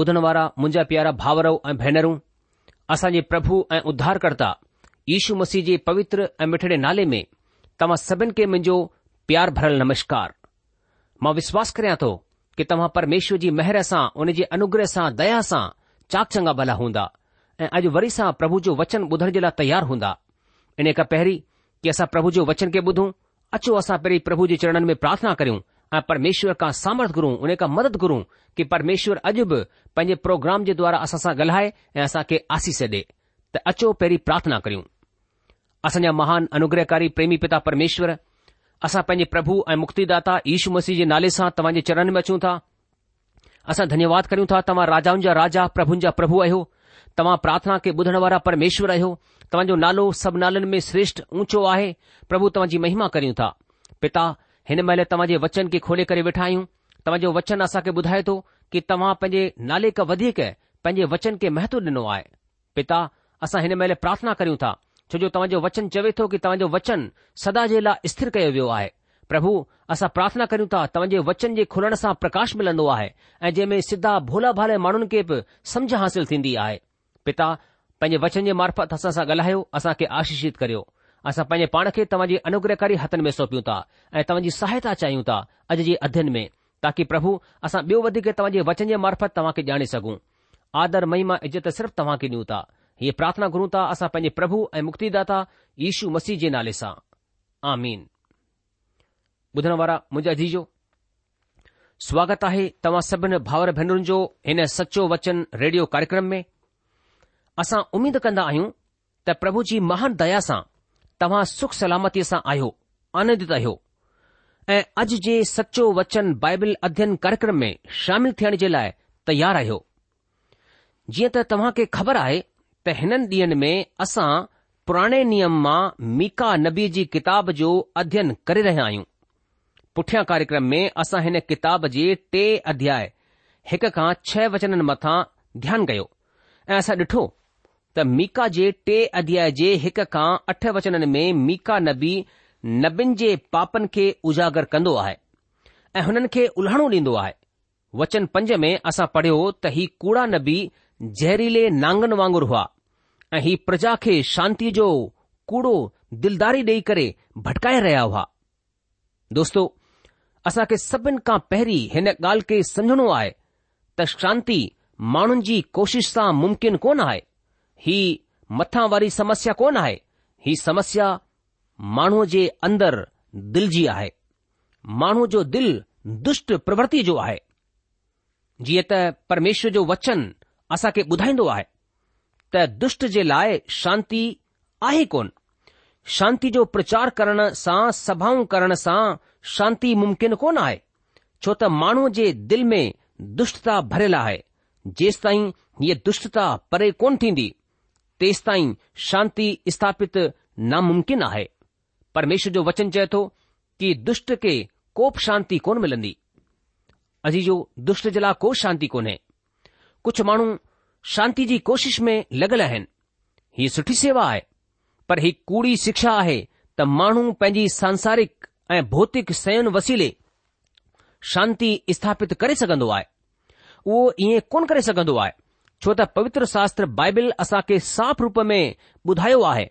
ॿुधण वारा मुंहिंजा प्यारा भावरो ऐं भेनरूं असांजे प्रभु ऐं उद्धारकर्ता यीशू मसीह जे पवित्र ऐं मिठड़े नाले में तव्हां सभिनि खे मुंहिंजो प्यार भरियलु नमस्कार मां विश्वास करियां थो कि तव्हां परमेश्वर जी मेहर सां उन जे अनुग्रह सां दया सां चाक चङा भला हूंदा ऐं अॼु वरी सां प्रभु जो वचन ॿुधण जे लाइ तयारु हूंदा इन खां पहिरीं कि असां प्रभु जो वचन खे ॿुधूं अचो असां पहिरीं प्रभु जे चरणनि में प्रार्थना करियूं ऐं परमेश्वर खां सामर्थ घुरूं हुन खां मदद घुरूं परमेश्वर अॼु बि पंहिंजे प्रोग्राम जे द्वारा असां सां ॻाल्हाए ऐं असांखे आसीस ॾे त अचो पहिरीं प्रार्थना करियूं असांजा महान अनुग्रहकारी प्रेमी पिता परमेश्वर असां पंहिंजे प्रभु ऐं मुक्तिदाता यीशु मसीह जे नाले सां तव्हां जे चरण में अचूं था असां धन्यवाद करियूं था तव्हां राजाउनि जा राजा प्रभुनि जा प्रभु आहियो तव्हां प्रार्थना के ॿुधण वारा परमेश्वर आहियो तव्हांजो नालो सभु नालनि में श्रेष्ठ ऊंचो आहे प्रभु तव्हांजी महिमा करियूं पिता हिन महिल तव्हांजे वचन खे खोले करे वेठा आहियूं तव्हांजो वचन असांखे ॿुधाए थो की तव्हां पंहिंजे नाले का वधीक पंहिंजे वचन के महत्व ॾिनो आहे पिता असां हिन मैल प्रार्थना करियूं था छो जो तव्हांजो वचन चवे थो कि तव्हांजो वचन सदा जे लाइ स्थिर कयो वियो आहे प्रभु असां प्रार्थना करियूं था तव्हांजे वचन ॼे खुलण सां प्रकाश मिलंदो आहे ऐ जंहिंमें सिधा भोला भाले माण्हुनि खे बि समझ हासिल थींदी आहे पिता पंहिंजे वचन जे मार्फत असां सां ॻाल्हायो असांखे आशीषित करियो असां पंहिंजे पाण खे तव्हांजे अनुग्रहकारी हथनि में सौंपियूं था ऐं तव्हांजी सहायता चाहियूं था अॼु जे अध्यन में ताकी प्रभु असां ॿियो वधीक तव्हांजे वचन जे मार्फत तव्हां खे ॼाणे सघूं आदर महिमा इज़त सिर्फ़ तव्हां खे ॾियूं था हीअ प्रार्थना कूं था असां पंहिंजे प्रभु ऐं मुक्तिदाता यीशू मसीह जे नाले सां आमीन ॿुधण वारा मुंहिंजा स्वागत आहे तव्हां सभिनि भाउर भेनरुनि जो हिन सचो वचन रेडियो कार्यक्रम में असां उमीद कंदा आहियूं त प्रभु जी महान दया सां तव्हां सुख सलामतीअ सां आहियो आनंदित आहियो ऐं अॼु जे सचो वचन बाइबल अध्यन कार्यक्रम में शामिल थियण जे लाइ तयारु रहियो जीअं त तव्हां खे ख़बर आहे त हिननि ॾींहनि में असां पुराणे नियम मां मीका नबी जी किताब जो अध्यन करे रहिया आहियूं पुठियां कार्यक्रम में असां हिन किताब जे टे अध्याय हिक खां छह वचननि मथां ध्यानु कयो ऐं असां ॾिठो त मीका जे टे अध्याय जे हिक खां अठ वचननि में मीका नबी नबीन जे पापनि खे उजागर कंदो आहे ऐं हुननि खे उल्हणो ॾींदो आहे वचन पंज में असां पढ़ियो त ही कूड़ा नबी ज़हरीले नांगन वांगुर हुआ ऐं ही प्रजा खे शांती जो कूड़ो दिलदारी ॾेई करे भटकाए रहिया हुआ दोस्तो असां खे सभिनि खां पहिरीं हिन ॻाल्हि खे समझणो आहे त शांती माण्हुनि जी कोशिश सां मुमकिन कोन आहे ही मथां वारी समस्या कोन आहे ही समस्या माण्हूअ जे अंदरि दिलि जी आहे माण्हू जो दिलि दुष्ट प्रवृति जो आहे जीअं त परमेश्वर जो वचन असां खे ॿुधाईंदो आहे त दुष्ट जे लाइ शांती आहे कोन शांति जो प्रचार करण सां सभाऊं करण सां शांती मुमकिन कोन आहे छो त माण्हूअ जे दिलि में दुष्टता भरियलु आहे जेसि ताईं हीअ दुष्टता परे कोन थींदी तेसि ताईं शांती स्थापित नामुम्किन आहे परमेश्वर जो वचन चए थो कि दुष्ट खे कोप शांती कोन मिलंदी अजी जो दुष्ट जे लाइ को शांती कोन्हे कुझु माण्हू शांती जी कोशिश में लॻल आहिनि हीअ सुठी सेवा आहे पर ही कूड़ी शिक्षा आहे त माण्हू पंहिंजी सांसारिक ऐं भौतिक सयन वसीले शांती स्थापित करे सघंदो आहे उहो ईअं कोन करे सघंदो आहे छो त पवित्र शास्त्र बाइबिल असांखे साफ़ रूप में ॿुधायो आहे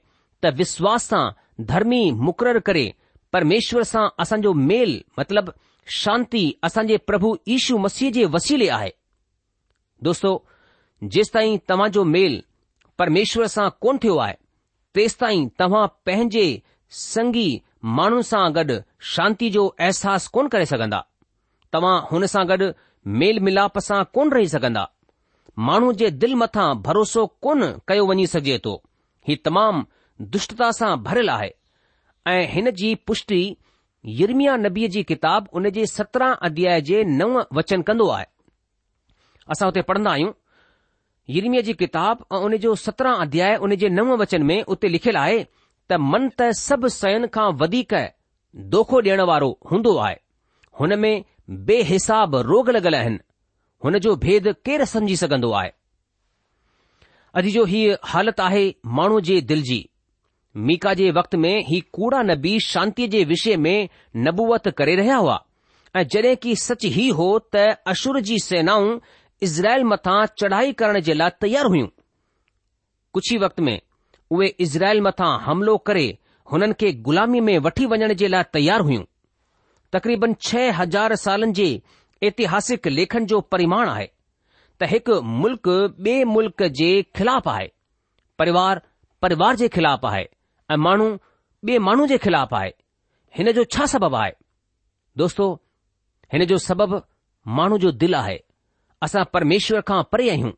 त विश्वास सां धर्मी मुक़ररु करे परमेष्वर सां असांजो मेल मतिलब शांती असां प्रभु ईशू मसीह जे वसीले आहे दोस्तो जेसि तव्हांजो मेल परमेष्वर सां कोन थियो आहे तेस तव्हां पंहिंजे संगी माण्हुनि सां गॾु शांती जो अहसास कोन करे सघंदा तव्हां हुन सां गॾु मेल मिलाप सां कोन रही सघंदा माण्हू जे दिल मथां भरोसो कोन कयो वञी सघे थो ही तमामु दुष्टता सां भरियलु आहे ऐं हिन जी पुष्टि यरमिया नबीअ जी किताब उन जे सत्रहं अध्याय जे नव वचन कंदो आहे असां हुते पढ़ंदा आहियूं यरमीअ जी किताब ऐं उन जो सत्रहं अध्याय उन जे नव वचन में उते लिखियलु आहे त मन त सभु सयन खां वधीक दोखो ॾियण वारो हूंदो आहे हुन में बेहिसाब रोग लॻल आहिनि हुन जो भेदु केरु सम्झी सघंदो आहे अॼु जो ही हालति आहे माण्हू जे दिलि जी मीका जे वक़्त में ही कूड़ा नबी शांतीअ जे विषय में नबूअत करे रहिया हुआ ऐं जॾहिं की सच हीउ हो त अशुर जी सेनाऊं इज़राइल मथां चढ़ाई करण जे लाइ तयारु हुइयूं कुझ ही वक़्त में उहे इज़राइल मथां हमिलो करे हुननि खे ग़ुलामी में वठी वञण जे लाइ तयारु हुइयूं तक़रीबन छह हज़ार सालनि जे ऐतिहासिक लेखन जो परिमाण आहे त हिकु मुल्क़ बे मुल्क़ जे ख़िलाफ़ु आहे परिवार परिवार जे ख़िलाफ़ु आहे ऐं माण्हू ॿ माण्हू जे ख़िलाफ़ु आहे हिन जो छा सबबु आहे दोस्तो हिन जो सबब माण्हू जो दिलि आहे असां परमेश्वर खां परे आहियूं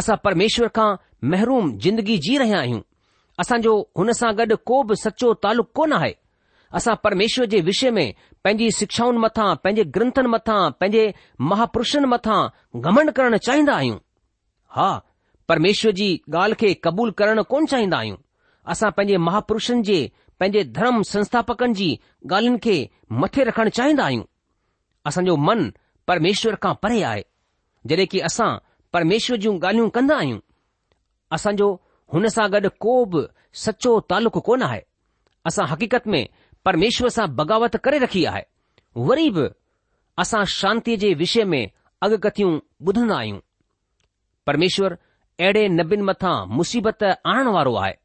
असां परमेश्वर खां महिरूम जिंदगी जी रहिया आहियूं असांजो हुन सां गॾु को बि सचो तालुक़ु कोन आहे असां परमेश्वर जे विषय में पंहिंजी शिक्षाउनि मथां पंहिंजे ग्रंथनि मथां पंहिंजे महापुरुषनि मथा गमण करणु चाहींदा आहियूं हा परमेश्वर जी ॻाल्हि खे क़बूल करणु कोन चाहींदा आहियूं असां पंहिंजे महापुरुषनि जे पंहिंजे धर्म संस्थापकनि जी ॻाल्हिन खे मथे रखणु चाहींदा आहियूं असांजो मन परमेश्वर खां परे आहे जॾहिं कि असां परमेश्वर जूं ॻाल्हियूं कंदा आहियूं असांजो हुन सां गॾु को बि सच्चो तालुक़ु कोन आहे असां हक़ीक़त में પરમેશ્વર સા બગાવત કરે રાખીયા હે વરીબ આસા શાંતિ જે વિષય મે અગ કથીઉ બુધના આયુ પરમેશ્વર એડે નબિન મથા મુસીબત આન વાળો આય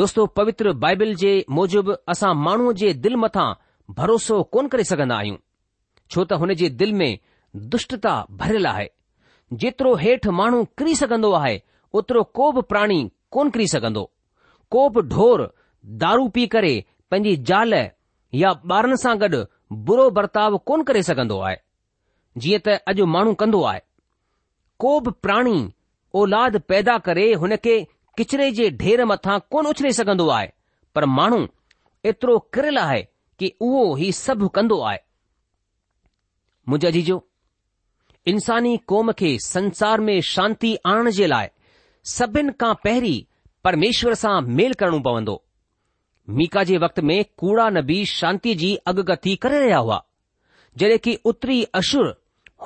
દોસ્તો પવિત્ર બાઇબલ જે موجب આસા માણુ જે દિલ મથા ભરોસો કોન કરી સકંદા આયુ છો તા હને જે દિલ મે દુષ્ટતા ભરેલા હે જીતરો હેઠ માણુ કરી સકંદો આય ઉતરો કોબ પ્રાણી કોન કરી સકંદો કોબ ઢોર दारू પી કરે पंहिंजी ज़ाल या ॿारनि सां गॾु बुरो बर्ताव कोन करे सघंदो आहे जीअं त अॼु माण्हू कंदो आहे को बि प्राणी औलाद पैदा करे हुन खे किचरे जे ढेर मथां कोन उछले सघंदो आहे पर माण्हू एतिरो किरियल आहे कि उहो ई सभु कंदो आहे मुंहिंजो अजीजो इंसानी क़ौम खे संसार में शांती आणण जे लाइ सभिनि खां पहिरीं परमेश्वर सां मेल करणो पवंदो मीका जे वक़्त में कूड़ा नबी शांति जी अॻकथी करे रहिया हुआ जॾहिं की उत्तरी अशुर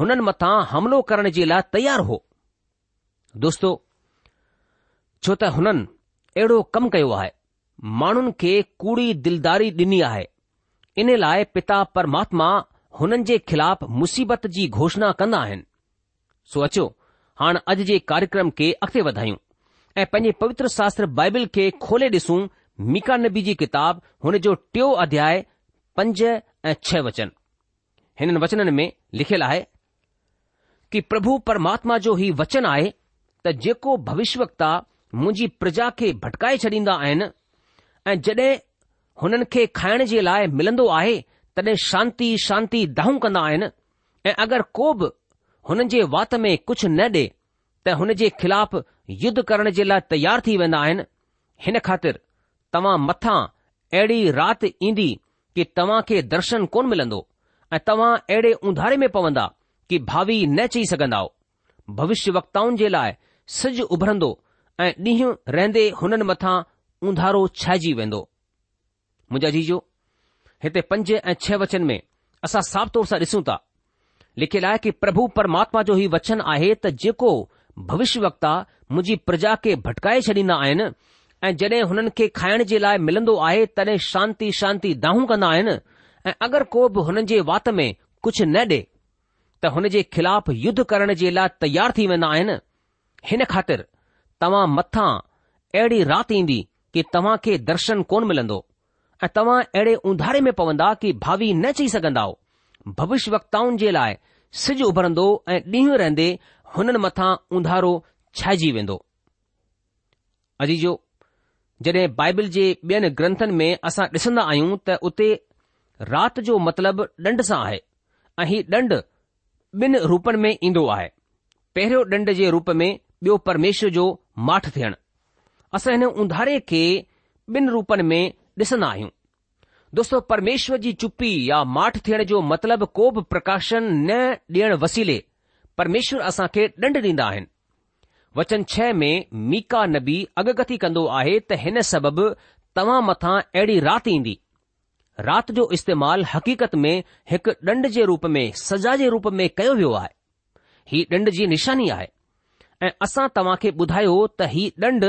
हुननि मथां हमिलो करण जे लाइ तयारु हो दोस्तो छो त हुननि अहिड़ो कमु कयो आहे माण्हुनि खे कूड़ी दिलदारी ॾिनी आहे इन लाइ पिता परमात्मा हुननि जे ख़िलाफ़ मुसीबत जी घोषणा कंदा आहिनि अचो हाणे अॼु जे कार्यक्रम खे अॻिते वधायूं ऐं पंहिंजे पवित्र शास्त्र बाइबिल खे खोले ॾिसूं मीका नबी जी किताब हुन जो टियों अध्याय पंज ऐं छह वचन हिननि वचननि में लिखियलु आहे कि प्रभु परमात्मा जो ही वचन आहे त जेको भविष्यवक्ता मुंहिंजी प्रजा खे भटकाए छॾींदा आहिनि ऐं जड॒हिं हुननि खे खाइण जे लाइ मिलंदो आहे तॾहिं शांती शांती दाहूं कंदा आहिनि ऐं अगरि को बि हुननि जे वात में कुझु न ॾे त हुन जे ख़िलाफ़ युद्ध करण जे लाइ तयारु थी वेंदा आहिनि हिन ख़ातिर तव्हां मथां अहिड़ी राति ईंदी कि तव्हां खे दर्शन कोन मिलंदो ऐं तव्हां अहिड़े उंधारे में पवंदा कि भावी न चई सघंदा भविष्य वक्ताउनि जे लाइ सिज उभरंदो ऐं ॾींहुं रहंदे हुननि मथां उंधारो छाइजी वेंदो मुंहिंजा जीजो हिते पंज ऐं छह वचन में असां साफ़ तौर सां ॾिसूं था लिखियलु आहे कि प्रभु परमात्मा जो ई वचन आहे त जेको भविष्य वक्ता मुंहिंजी प्रजा खे भटकाए छॾींदा आहिनि ऐं जॾहिं हुननि खे खाइण जे लाइ मिलंदो आहे तॾहिं शांती शांती दाहूं कंदा आहिनि ऐं अगरि को बि हुननि जे वात में कुझु न ॾे त हुन जे ख़िलाफ़ युद्ध करण जे लाइ तयार थी वेंदा आहिनि हिन ख़ातिर तव्हां मथां अहिड़ी राति ईंदी कि तव्हां खे दर्शन कोन मिलंदो ऐं तव्हां अहिड़े उंधारे में पवंदा कि भावी न चई सघंदा भविष्य वक्ताउनि जे लाइ सिज उभरंदो ऐं ॾींहुं रहंदे हुननि मथां उंधारो छाइजी वेंदो जॾहिं बाइबिल जे ॿियनि ग्रंथनि में असां ॾिसंदा आहियूं त उते राति जो मतिलबु ॾंड सां आहे ऐं हीउ ॾंड ॿिनि रूपनि में ईंदो आहे पहिरियों ॾंड जे रूप में ॿियो परमेश्वर जो माठ थियणु असां हिन उंधारे खे ॿिनि रूपनि में ॾिसंदा आहियूं दोस्तो परमेश्वर जी चुपी या माठ थियण जो मतिलबु को बि प्रकाशन न ॾियणु वसीले परमेश्वर असां खे ॾंड ॾींदा आहिनि वचन छह में मीका नबी अगकथी कंदो आहे त हिन सबबि तव्हां मथां अहिड़ी राति ईंदी राति जो इस्तेमालु हक़ीक़त में हिकु ॾंढ जे रूप में सजा जे रूप में कयो वियो आहे हीउ ॾंढ जी निशानी आहे ऐं असां तव्हां खे ॿुधायो त हीउ ॾंढ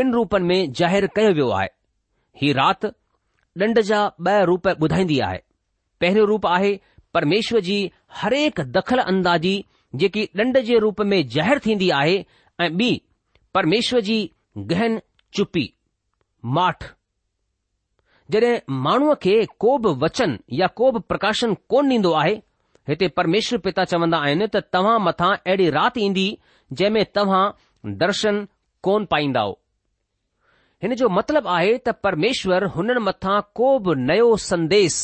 ॿिनि रूपनि में ज़ाहिरु कयो वियो आहे ही राति ॾंढ जा ब॒ रूप ॿुधाईंदी आहे पहिरियों रूप आहे परमेश्वर जी हरेक दख़ल अंदाज़ी जेकी ॾंढ जे रूप में ज़ाहिरु थींदी आहे ऐं ॿी परमेश्वर जी गहन चुपी माठ जॾहिं माण्हूअ खे को बि वचन या को बि प्रकाशन कोन ॾींदो आहे हिते परमेश्वर पिता चवंदा आहिनि त तव्हां मथां अहिड़ी राति ईंदी जंहिं में तव्हां दर्शन कोन पाईंदा हिन जो मतिलबु आहे त परमेश्वर हुननि मथां को बि नयो संदेस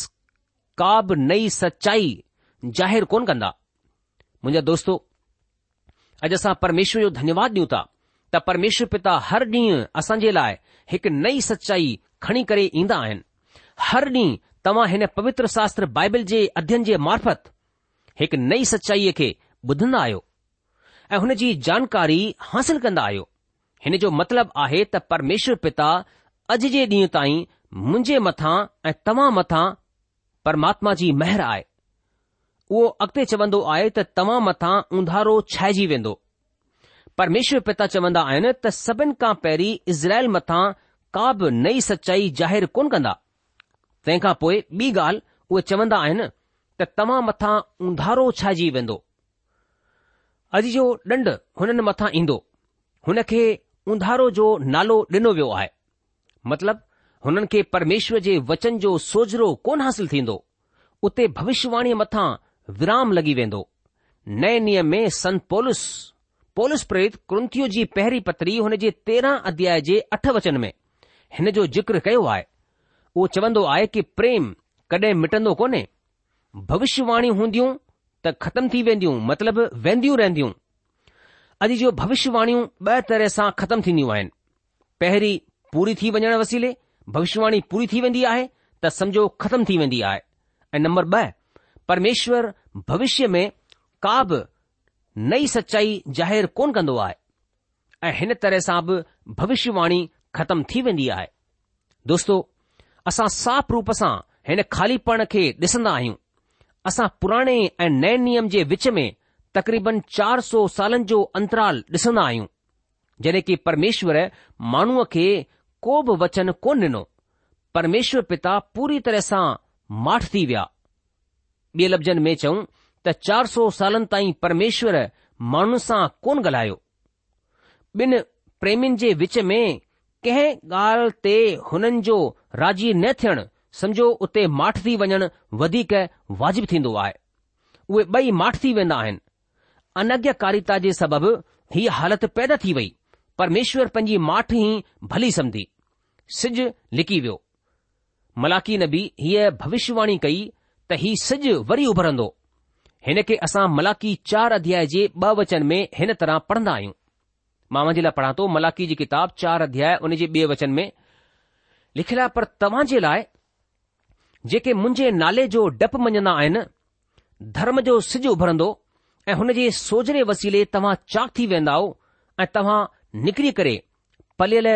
का बि नई सचाई जाहिरु कोन कंदा मुंहिंजा दोस्तो अॼु असां परमेश्वर जो धन्यवाद ॾियूं था त परमेश्वर पिता हर ॾींहुं असां जे लाइ हिकु नई सचाई खणी करे ईंदा आहिनि हर ॾींहुं तव्हां हिन पवित्र शास्त्र बाइबल जे अध्यन जे मार्फत हिकु नई सचाईअ खे ॿुधंदा आहियो ऐं हुन जी जानकारी हासिल कंदा आहियो हिन जो मतिलबु आहे त परमेश्वर पिता अॼु जे ॾींहुं ताईं मुंहिंजे मथां ऐं तव्हां मथां परमात्मा जी महिर आहे उहो अॻिते चवंदो आहे त तव्हां मथां उंधारो छाइजी वेंदो परमेश्वर पिता चवंदा आहिनि त सभिनि खां पहिरीं इज़राइल मथां का बि नई सचाई ज़ाहिर कोन कंदा तंहिंखां पोइ ॿी ॻाल्हि उहे चवंदा आहिनि त तव्हां मथां उंधारो छाइजी वेंदो अॼु जो ॾंड हुननि मथां ईंदो हुन खे उंधारो जो नालो ॾिनो वियो आहे मतिलब हुननि खे परमेश्वर जे वचन जो सोजरो कोन हासिल थींदो उते भविष्यवाणीअ मथां विराम लॻी वेंदो नए नियम में संत पोलिसस पोलिस प्रेरित कृंथियूं जी पहिरीं पतरी हुन जे तेरहं अध्याय जे अठ वचन में हिन जो जिक्र कयो आहे उहो चवंदो आहे कि प्रेम कॾहिं मिटंदो कोन्हे भविष्यवाणी हूंदियूं त ख़त्म थी वेंदियूं मतिलब वेंदियूं रहंदियूं अॼु जो भविष्यवाणियूं ॿ तरह सां ख़त्म थींदियूं आहिनि पहिरीं पूरी थी वञण वसीले भविष्यवाणी पूरी थी वेंदी आहे त सम्झो ख़त्म थी वेंदी आहे ऐं नंबर ब परमेश्वर भविष्य में का बि नई सचाई ज़ाहिर कोन कंदो आहे ऐं हिन तरह सां बि भविष्यवाणी ख़तम थी वेंदी आहे दोस्तो असां साफ़ रूप सां हिन खाली पण खे ॾिसंदा आहियूं असां पुराणे ऐं नए नियम जे विच में तक़रीबन चार सौ सालनि जो अंतराल ॾिसंदा आहियूं जॾहिं की परमेश्वर माण्हूअ खे को बि वचन कोन ॾिनो परमेश्वर पिता पूरी तरह सां माठ थी विया ॿिए लफ़्ज़नि में चऊं त चार सौ सालनि ताईं परमेश्वर माण्हुनि सां कोन ॻाल्हायो ॿिनि प्रेमियुनि जे विच में कंहिं ॻाल्हि ते हुननि जो राज़ी न थियण समझो उते माठ थी वञणु वधीक वाजिबु थींदो आहे उहे ॿई माठ थी वेंदा आहिनि अनज्ञकारिता जे सबबि हीअ हालति पैदा थी वई परमेश्वर पंहिंजी माठ ई भली सम्झी सिज लिकी वियो मलाकी नबी हीअ भविष्यवाणी कई त ही सिॼु वरी उभरंदो हिन खे असां मलाकी चार अध्याय जे ॿ वचन में हिन तरह पढ़ंदा आहियूं मां मुंहिंजे लाइ पढ़ा थो मलाकी जी किताब चार अध्याय उन जे ॿिए वचन में लिखियलु आहे पर तव्हां जे लाइ जेके मुंहिंजे नाले जो डपु मञंदा आहिनि धर्म जो सिज उभरंदो ऐं हुन जे सोजरे वसीले तव्हां चाक थी वेंदा ऐं तव्हां निकिरी करे पलियल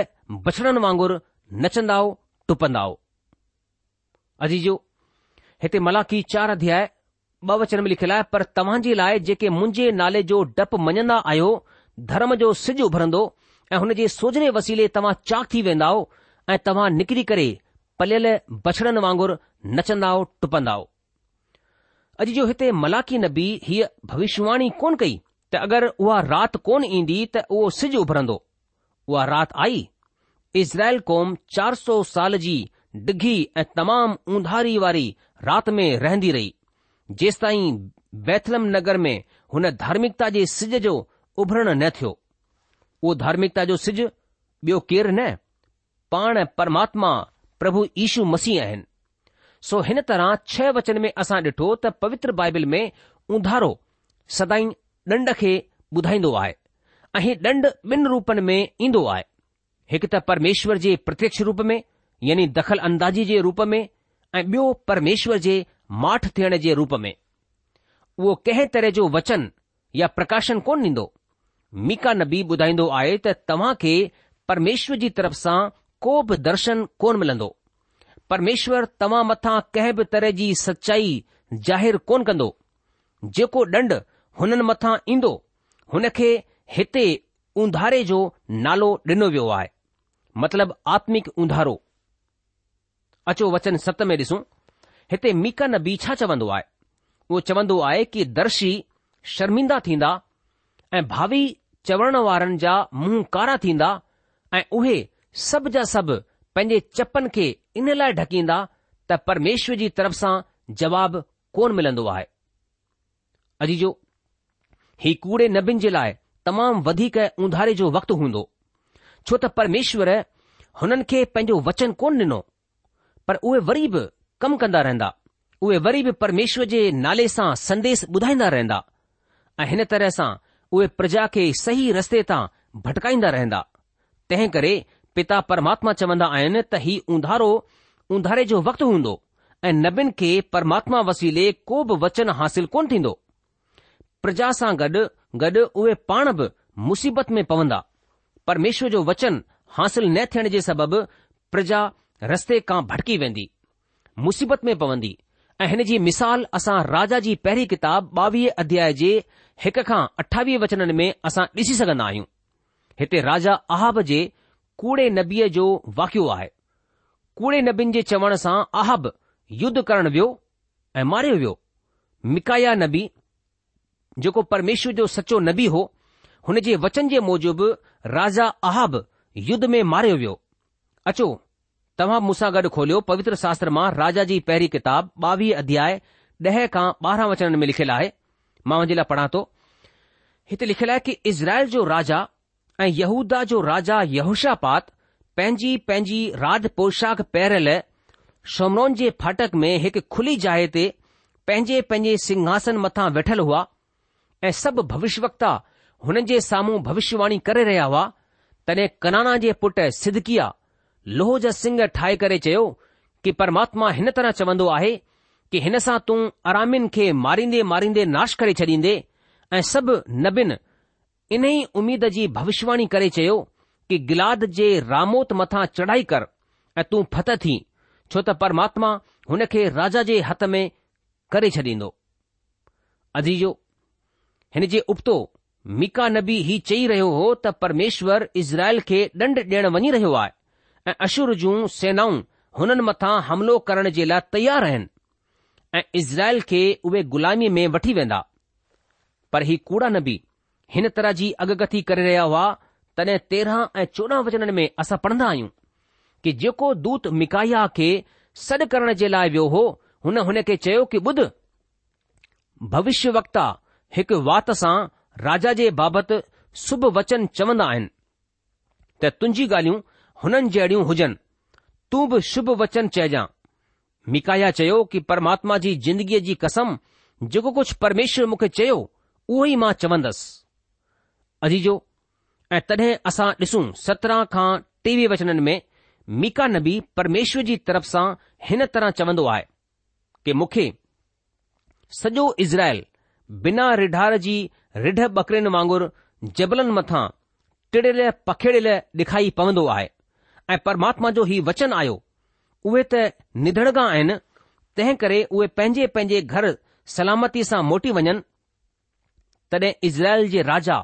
बछड़नि वांगुरु नचंदा टुपंदा अजी हिते मलाखी चार अध्याय ॿ वचन में लिखियलु आहे पर तव्हां जे लाइ जेके मुंहिंजे नाले जो डपु मञंदा आहियो धर्म जो सिॼ उभरंदो ऐं हुन जे सोजने वसीले तव्हां चाक थी वेंदा ऐं तव्हां निकिरी करे पलियल बछड़नि वांगुरु नचंदा टुपंदा अॼु जो हिते मलाखी नबी हीअ भविष्यवाणी कोन कई त अगरि उहा राति कोन ईंदी त उहो सिज उभरंदो उहा राति आई इज़राइल कौम चार सौ साल जी डिघी ऐं तमामु ऊंधारी वारी रात में रहंदी रही जेंस ताईं बैथलम नगर में हुन धार्मिकता जे सिज जो उभरण न थियो उहो धार्मिकता जो सिज ॿियो केरु न पाण परमात्मा प्रभु ईशू मसीह आहिनि सो हिन तरह छह वचन में असां ॾिठो त पवित्र बाइबिल में उंधारो सदाई ॾंड खे ॿुधाईंदो आहे ऐं ॾंड ॿिनि रूपनि में ईंदो आहे हिकु त परमेश्वर जे प्रत्यक्ष रूप में यानी दख़ल अंदाज़ी जे रूप में ऐं ॿियो परमेश्वर जे माठ थियण जे रूप में उहो कंहिं तरह जो वचन या प्रकाशन कोन ॾींदो मीका नबी ॿुधाईंदो आहे त तव्हां खे परमेश्वर जी तरफ़ सां को बि दर्शन कोन मिलंदो परमेश्वर तव्हां मथां कंहिं बि तरह जी सचाई ज़ाहि कोन कंदो जेको ॾंड हुननि मथां ईंदो हुन खे हिते उंधारे जो नालो ॾिनो वियो आहे मतिलब आत्मिक ऊंधारो अचो वचन सत में ॾिसूं हिते मीका नबी छा चवंदो आहे उहो चवंदो आहे कि दर्शी शर्मिंदा थींदा ऐं भावी चवण वारनि जा मुंहुं कारा थींदा ऐं उहे सभु जा सभु पंहिंजे चपनि खे इन लाइ ढकींदा त परमेश्वर जी तरफ़ सां जवाब कोन मिलंदो आहे अॼ जो ही कूड़े नबीन जे लाइ तमामु वधीक उंधारे जो वक़्तु हूंदो छो त परमेश्वर हुननि खे पंहिंजो वचन कोन ॾिनो पर उहे वरी बि कमु कंदा रहंदा उहे वरी बि परमेश्वर जे नाले सां संदेश ॿुधाईंदा रहंदा ऐं हिन तरह सां उहे प्रजा खे सही रस्ते तां भटकाईंदा रहंदा तंहिं करे पिता परमात्मा चवंदा आहिनि त ही उंधारो उंधारे जो वक़्तु हूंदो ऐं नबियुनि खे परमात्मा वसीले को बि वचन हासिल कोन थींदो प्रजा सां गॾु गॾु उहे पाण बि मुसीबत में पवंदा परमेश्वर जो वचन हासिल न थियण जे सबबि प्रजा रस्ते खां भटकी वेंदी मुसीबत में पवंदी ऐं हिन जी मिसाल असां राजा जी पहिरीं किताब ॿावीह अध्याय जे हिक खां अठावीह वचननि में असां ॾिसी सघंदा आहियूं हिते राजा आहाब जे कूड़े नबीअ जो वाकियो आहे कूड़े नबीनि जे चवण सां आहाब युद्ध करणु वियो ऐं मारियो वियो मिकाया नबी जेको परमेश्वर जो सचो नबी हो हुन जे वचन जे मूजिबि राजा आहाब युद्ध में मारियो वियो अचो तव्हां मूसां गॾु खोलियो पवित्र शास्त्र मां राजा जी पहिरीं किताब ॿावीह अध्याय ॾहें खां ॿारहां वचन में लिखियलु आहे मां पढ़ा थो हिते लिखियलु आहे कि इज़राइल जो राजा ऐं यहूद्दा जो राजा यहूशापात पंहिंजी पंहिंजी राज पोशाक पैरल शौमरोन जे फाटक में हिकु खुली जाए ते पंहिंजे पंहिंजे सिंघासन मथां वेठल हुआ ऐं सभु भविष्य हुननि जे साम्हूं भविष्यवाणी करे रहिया हुआ तॾहिं कनाणा जे पुट सिदकिया लोह जा सिंग ठाहे करे चयो कि परमात्मा हिन तरह चवंदो आहे कि हिन सां तूं अरामिन खे मारींदे मारींदे नाश करे छॾींदे ऐं सभु नबिन इन ई उमीद जी भविष्यवाणी करे चयो कि गिलाद जे रामोत मथां चढ़ाई कर ऐं तूं फत थी छो त परमात्मा हुन खे राजा जे हथ में करे छॾींदो अजीजो हिन जे उबतो मीका नबी ही चई रहियो हो त परमेश्वर इज़राइल खे ॾंड ॾियणु वञी रहियो आहे ऐं अशुर जूं सेनाऊं हुननि मथां हमिलो करण जे लाइ तयार आहिनि ऐं इज़राइल खे उहे ग़ु़ामी में वठी वेंदा पर ही कूड़ा नबी हिन तरह जी अगगथी करे रहिया हुआ तॾहिं तेरहं ऐं चोॾहं वचननि में असां पढ़ंदा आहियूं कि जेको दूत मिकाया खे सॾु करण जे लाइ वियो हो हुन हुन खे चयो कि ॿुध भविष्य वक्ता हिकु वात सां राजा जे बाबति शुभ वचन चवंदा आहिनि त तुंहिंजी ॻाल्हियूं हुननि जहिड़ियूं हुजनि तूं बि शुभ वचन चइजां मीका इहा चयो कि परमात्मा जी जिंदगीअ जी कसम जेको कुझु परमेश्वर मूंखे चयो उहो ई मां चवंदुसि अजीजो ऐं तडहिं असां ॾिसूं सत्रह खां टेवीह वचनन में मीका नबी परमेश्वर जी तरफ़ सां हिन तरह चवंदो आहे कि मूंखे सॼो इज़राइल बिना रिढार जी रिढ बकरिन वांगुरु जबलनि मथां टिड़ियल पखिड़ियल डे॒खाई पवंदो आहे ऐं परमात्मा जो हीउ वचन आयो उहे त निधड़गा आहिनि तंहिं करे उहे पंहिंजे पंहिंजे घर सलामती सां मोटी वञनि तॾहिं इज़राइल जे राजा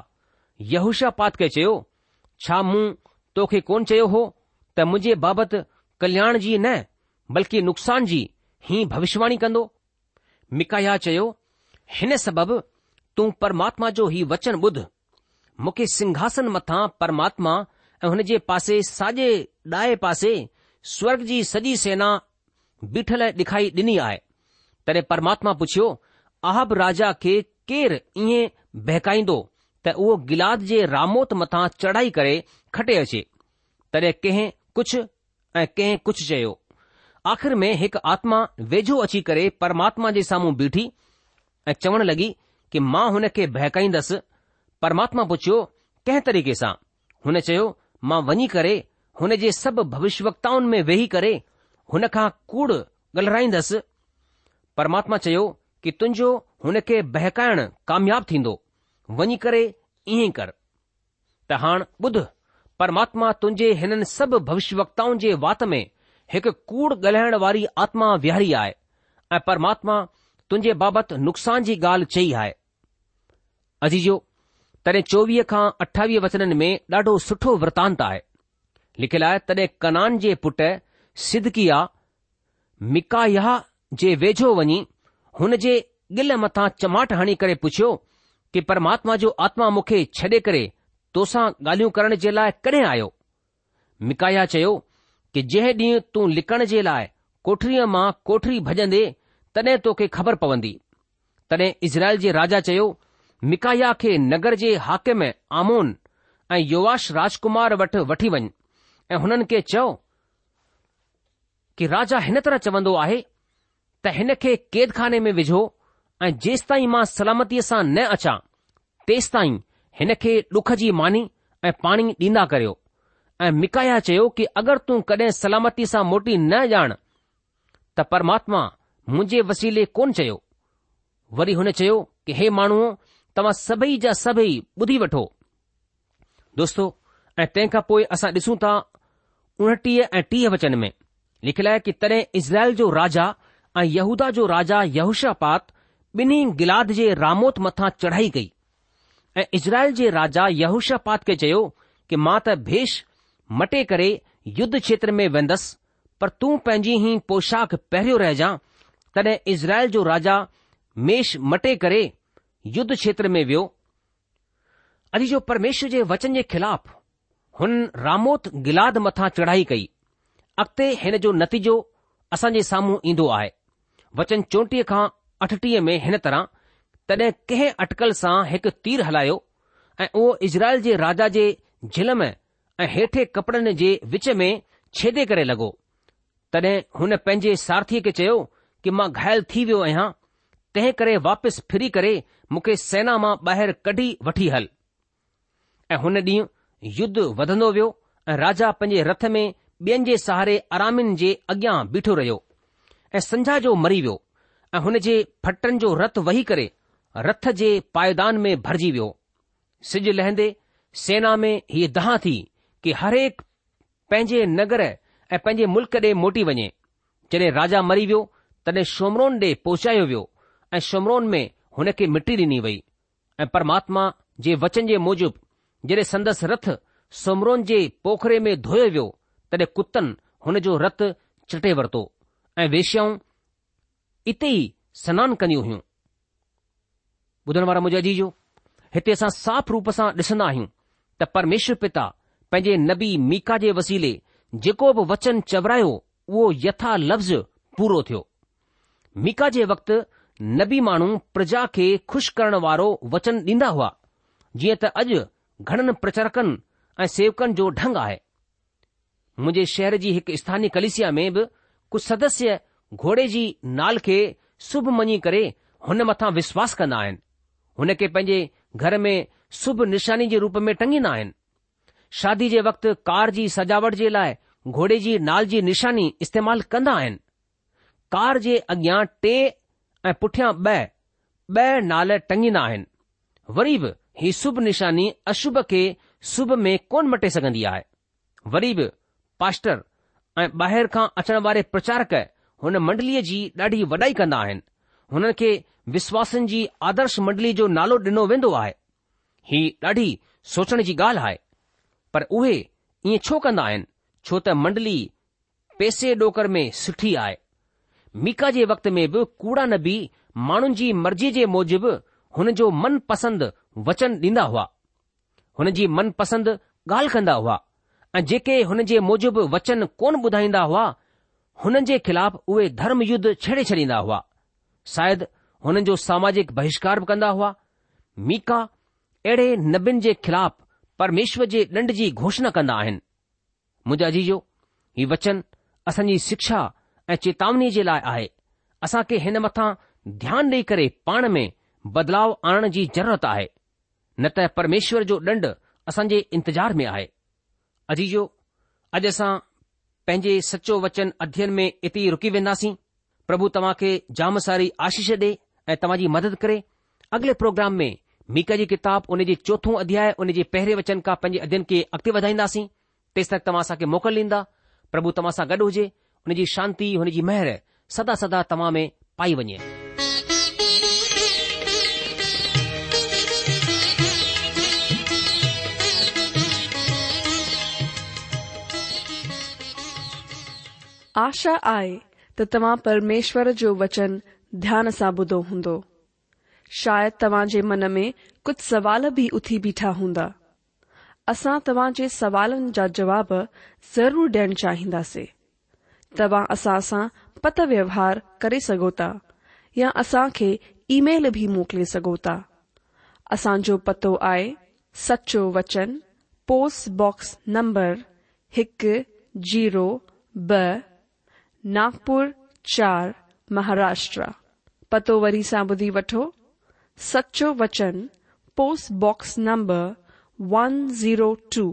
यहूशापात खे चयो छा मूं तोखे कोन चयो हो त मुंहिंजे बाबति कल्याण जी न बल्कि नुक़सान जी ही भविष्यवाणी कंदो मिकाया चयो हिन सबबि तूं परमात्मा जो हीउ वचन ॿुध मूंखे सिंघासन मथां परमात्मा ऐं हुन जे पासे साॼे ॾाहे पासे स्वर्ग जी सॼी सेना बीठल डिखाई ॾिनी आहे तॾहिं परमात्मा पुछियो आहब राजा खे केरु ईअं बहकाईंदो त उहो गिलाद जे रामोत मथां चढ़ाई करे खटे अचे तॾहिं कंहिं कुझु ऐं कंहिं कुझु चयो आख़िर में हिकु आत्मा वेझो अची करे परमात्मा जे साम्हूं बीठी ऐं चवण लॻी कि मां हुन खे बहकाईंदसि परमात्मा पुछियो कंहिं तरीक़े सां हुन चयो मां वञी करे हुन जे सभु भविष्यवक्ताउनि में वेही करे हुन खां कूड़ गलाईंदुसि परमात्मा चयो कि तुंहिंजो हुन खे बहकाइण कामयाब थींदो वञी करे ईअं कर त हाणे ॿुध परमात्मा तुंहिंजे हिननि सभु भविष्यवक्ताउनि जे वात में हिकु कूड़ ॻाल्हाइण वारी आत्मा विहारी आहे ऐं परमात्मा तुंहिंजे बाबति नुक़सान जी ॻाल्हि चई आहे अजीजो तॾहिं चोवीह खां अठावीह वचननि में ॾाढो सुठो वृतांत आहे लिखियलु आहे तॾहिं कनान जे पुटु सिदकिया मिकाया जे वेझो वञी हुन जे गिल मथां चमाट हणी करे पुछियो कि परमात्मा जो आत्मा मूंखे छॾे करे तोसां ॻाल्हियूं करण जे लाइ कॾहिं आयो मिकाया चयो कि जंहिं ॾींहुं तूं लिकण जे लाइ कोठरीअ मां कोठरी भॼंदे तॾहिं तोखे ख़बर पवंदी तॾहिं इज़राइल जे राजा चयो मिकाया खे नगर जे हाक में आमोन ऐं युवाश राजकुमार वटि वठी वञ ऐं हुननि खे चयो कि राजा हिन तरह चवंदो आहे त हिन खे कैदखाने में विझो ऐं जेसि ताईं मां सलामतीअ सां न अचां तेसि ताईं हिन खे डुख जी मानी ऐं पाणी ॾींदा करियो ऐं मिकाया चयो कि अगरि तूं कॾहिं सलामती सां मोटी न ॼाण त परमात्मा मुंहिंजे वसीले कोन चयो वरी हुन चयो कि हे माण्हू तव्हां सभई जा सभई ॿुधी वठो दोस्तो ऐं तंहिंखां पोइ असां ॾिसूं था उणटीह ऐं टीह वचन में लिखियलु आहे कि तॾहिं इज़राइल जो राजा ऐं यहूदा जो राजा यहुशापात ॿिन्ही गिलाद जे रामोत मथां चढ़ाई कई ऐं इज़राइल जे राजा यहुशापात खे चयो कि मां त भेष मटे करे युद्ध क्षेत्र में वेंदसि पर तूं पंहिंजी ई पोशाक पहिरियों रहिजां तॾहिं इज़राइल जो राजा मेष मटे करे યુદ્ધ ક્ષેત્ર મે વયો ادي જો પરમેશ્વર જે વચન જે ખિલાપ હન રામોત ગિલાદ મથા ચડાઈ ગઈ અકતે હેન જો નતીજો અસંજે સામું ઈંદો આય વચન ચુંટીખા 88 મે હેન તરહ તડે કહે અટકલ સા એક તીર હલાયો એ ઓ ઇઝરાયલ જે રાજા જે જલમ હે હેઠે કપડને જે وچ મે છેદે કરે લગો તડે હન પંજે સાથી કે ચયો કે માં ઘાયલ થી વયો હયા तंहिं करे वापसि फिरी करे मूंखे सेना मां ॿाहिरि कढी वठी हल ऐं हुन डीं॒हु युद्ध वधन्दो वियो ऐं राजा पंहिंजे रथ में ॿियनि जे सहारे आरामिन जे अॻियां बीठो रहियो ऐं संजा जो मरी वियो ऐं हुन जे फटनि जो रथ वही करे रथ जे पायदान में भरिजी वियो सिॼ लहंदे सेना में हीअ दहाँ थी की हर पंहिंजे नगर ऐं पंहिंजे मुल्क़ ॾे मोटी वञे जडे॒ राजा मरी वियो तॾहिं शोमरोन ॾे वियो ऐं शुमरोन में हुन खे मिटी ॾिनी वई ऐं परमात्मा जे वचन जे मूजिब जॾहिं संदसि रथ सुमरोन जे पोखरे में धोयो वियो तॾहिं कुतनि हुन जो रथ चटे वरितो ऐं वेश्याऊं इते ई सनानु कंदियूं हुयूं ॿुधण वारा मुंहिंजे अजीजो हिते असां साफ़ रूप सां ॾिसंदा आहियूं त परमेश्वर पिता पंहिंजे नबी मीका जे वसीले जेको बि वचन चवरायो उहो यथा लफ़्ज़ पूरो थियो मीका जे वक़्तु नबी माण्हू प्रजा खे खु़शि करण वारो वचन ॾींदा हुआ जीअं त अॼु घणनि प्रचारकनि ऐं सेवकनि जो ढंग आहे मुंहिंजे शहर जी हिकु स्थानीय कलिसिया में बि कुझु सदस्य घोड़े जी नाल खे शुभु मञी करे हुन मथां विश्वास कंदा आहिनि हुन खे पंहिंजे घर में शुभ निशानी जे रूप में टंगींदा आहिनि शादी जे वक़्तु कार जी सजावट जे लाइ घोड़े जी नाल जी निशानी इस्तेमालु कंदा आहिनि कार जे अॻियां टे ऐं पुठियां ॿ ॿ नाल टंगींदा आहिनि वरी बि ही शुभ निशानी अशुभ खे शुभ में कोन मटे सघंदी आहे वरी बि पास्टर ऐं ॿाहिरि खां अचण वारे प्रचारक हुन मंडलीअ जी ॾाढी वॾाई कंदा आहिनि हुननि खे विश्वासनि जी आदर्श मंडली जो नालो ॾिनो वेंदो आहे ही ॾाढी सोचण जी ॻाल्हि आहे पर उहे ईअं छो कंदा आहिनि छो त मंडली पैसे डोकर में सुठी आहे मीका जे वक़्त में बि कूड़ा नबी माण्हुनि जी मर्ज़ी जे मूजिबि हुन जो मनपसंदि वचन ॾींदा हुआ हुन जी मनपसंदि ॻाल्हि कंदा हुआ ऐं जेके हुन जे मूजिबि वचन कोन ॿुधाईंदा हुआ हुननि जे खिलाफ़ उहे धर्म युद्ध छेड़े छॾींदा हुआ शायदि हुननि जो सामाजिक बहिष्कार बि कंदा हुआ मीका अहिड़े नबियुनि जे ख़िलाफ़ परमेश्वर जे ॾंड जी घोषणा कंदा आहिनि मुंहिंजा जीजो हीउ वचन असांजी शिक्षा ऐं चेतावनी जे लाइ आहे असां खे हिन मथां ध्यानु ॾेई करे पाण में बदलाव आणण जी ज़रूरत आहे न त परमेश्वर जो ॾंड असांजे इंतज़ार में आहे अजीजो अॼु असां पंहिंजे सचो वचन अध्यन में एतिरी रुकी वेंदासीं प्रभु तव्हां खे जाम सारी आशीष ॾे ऐं तव्हां जी मदद करे अॻिले प्रोग्राम में मीका जी किताब उन जे चोथों अध्याय उन जे पहिरें वचन खां पंहिंजे अध्यन खे अॻिते वधाईंदासीं तेसि तक तव्हां असांखे मोकल ॾींदा प्रभु तव्हां सां गॾु हुजे हुनजी शांती हुनजी मेहर सदा सदा तव्हां में पाई वञे आशा आहे त तव्हां परमेश्वर जो वचन ध्यान सां ॿुधो हूंदो शायदि तव्हां जे मन में कुझु सवाल बि उथी बीठा हूंदा असां तव्हां जे सवालनि जा जवाब ज़रूरु ॾियण चाहींदासीं तवा असा सा पत व्यवहार करे सघो या असा खे ईमेल बि मोकिले पतो आए सचो वचन पोस्टबॉक्स नंबर एक जीरो ब नागपुर चार महाराष्ट्र पतो वरी सा ॿुधी वो सचो वचन postbox number one zero two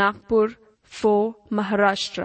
Nagpur four Maharashtra